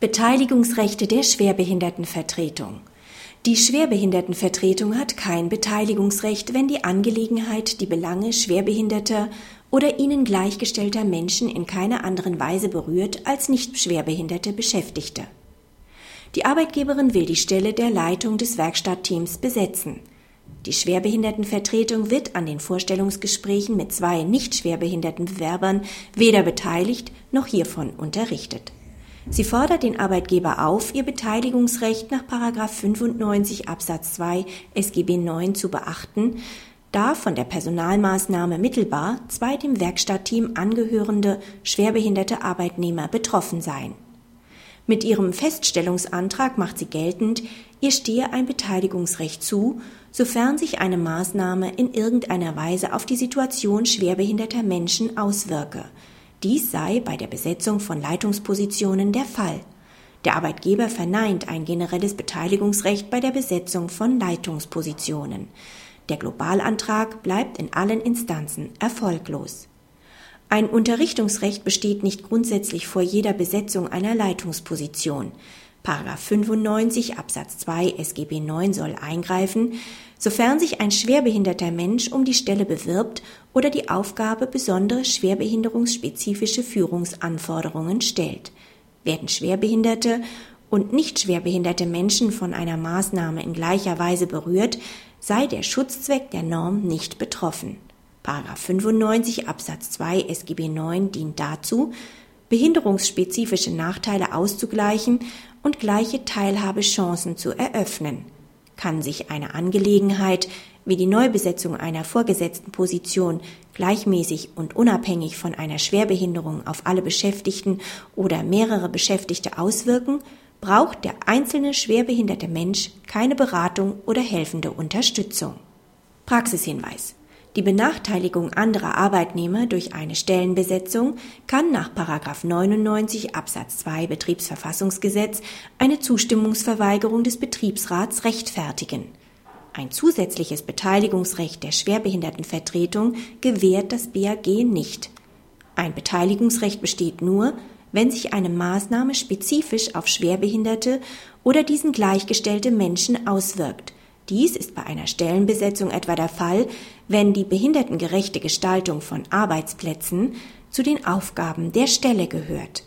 Beteiligungsrechte der Schwerbehindertenvertretung. Die Schwerbehindertenvertretung hat kein Beteiligungsrecht, wenn die Angelegenheit die Belange schwerbehinderter oder ihnen gleichgestellter Menschen in keiner anderen Weise berührt als nicht schwerbehinderte Beschäftigte. Die Arbeitgeberin will die Stelle der Leitung des Werkstattteams besetzen. Die Schwerbehindertenvertretung wird an den Vorstellungsgesprächen mit zwei nicht schwerbehinderten Bewerbern weder beteiligt noch hiervon unterrichtet. Sie fordert den Arbeitgeber auf, ihr Beteiligungsrecht nach 95 Absatz 2 SGB 9 zu beachten, da von der Personalmaßnahme mittelbar zwei dem Werkstattteam angehörende schwerbehinderte Arbeitnehmer betroffen seien. Mit ihrem Feststellungsantrag macht sie geltend, ihr stehe ein Beteiligungsrecht zu, sofern sich eine Maßnahme in irgendeiner Weise auf die Situation schwerbehinderter Menschen auswirke – dies sei bei der Besetzung von Leitungspositionen der Fall. Der Arbeitgeber verneint ein generelles Beteiligungsrecht bei der Besetzung von Leitungspositionen. Der Globalantrag bleibt in allen Instanzen erfolglos. Ein Unterrichtungsrecht besteht nicht grundsätzlich vor jeder Besetzung einer Leitungsposition. Paragraph 95 Absatz 2 SGB 9 soll eingreifen, sofern sich ein schwerbehinderter Mensch um die Stelle bewirbt oder die Aufgabe besondere schwerbehinderungsspezifische Führungsanforderungen stellt. Werden schwerbehinderte und nicht schwerbehinderte Menschen von einer Maßnahme in gleicher Weise berührt, sei der Schutzzweck der Norm nicht betroffen. Paragraph 95 Absatz 2 SGB 9 dient dazu, behinderungsspezifische Nachteile auszugleichen und gleiche Teilhabechancen zu eröffnen. Kann sich eine Angelegenheit wie die Neubesetzung einer vorgesetzten Position gleichmäßig und unabhängig von einer Schwerbehinderung auf alle Beschäftigten oder mehrere Beschäftigte auswirken, braucht der einzelne schwerbehinderte Mensch keine Beratung oder helfende Unterstützung. Praxishinweis die Benachteiligung anderer Arbeitnehmer durch eine Stellenbesetzung kann nach 99 Absatz 2 Betriebsverfassungsgesetz eine Zustimmungsverweigerung des Betriebsrats rechtfertigen. Ein zusätzliches Beteiligungsrecht der Schwerbehindertenvertretung gewährt das BAG nicht. Ein Beteiligungsrecht besteht nur, wenn sich eine Maßnahme spezifisch auf Schwerbehinderte oder diesen gleichgestellte Menschen auswirkt dies ist bei einer Stellenbesetzung etwa der Fall, wenn die behindertengerechte Gestaltung von Arbeitsplätzen zu den Aufgaben der Stelle gehört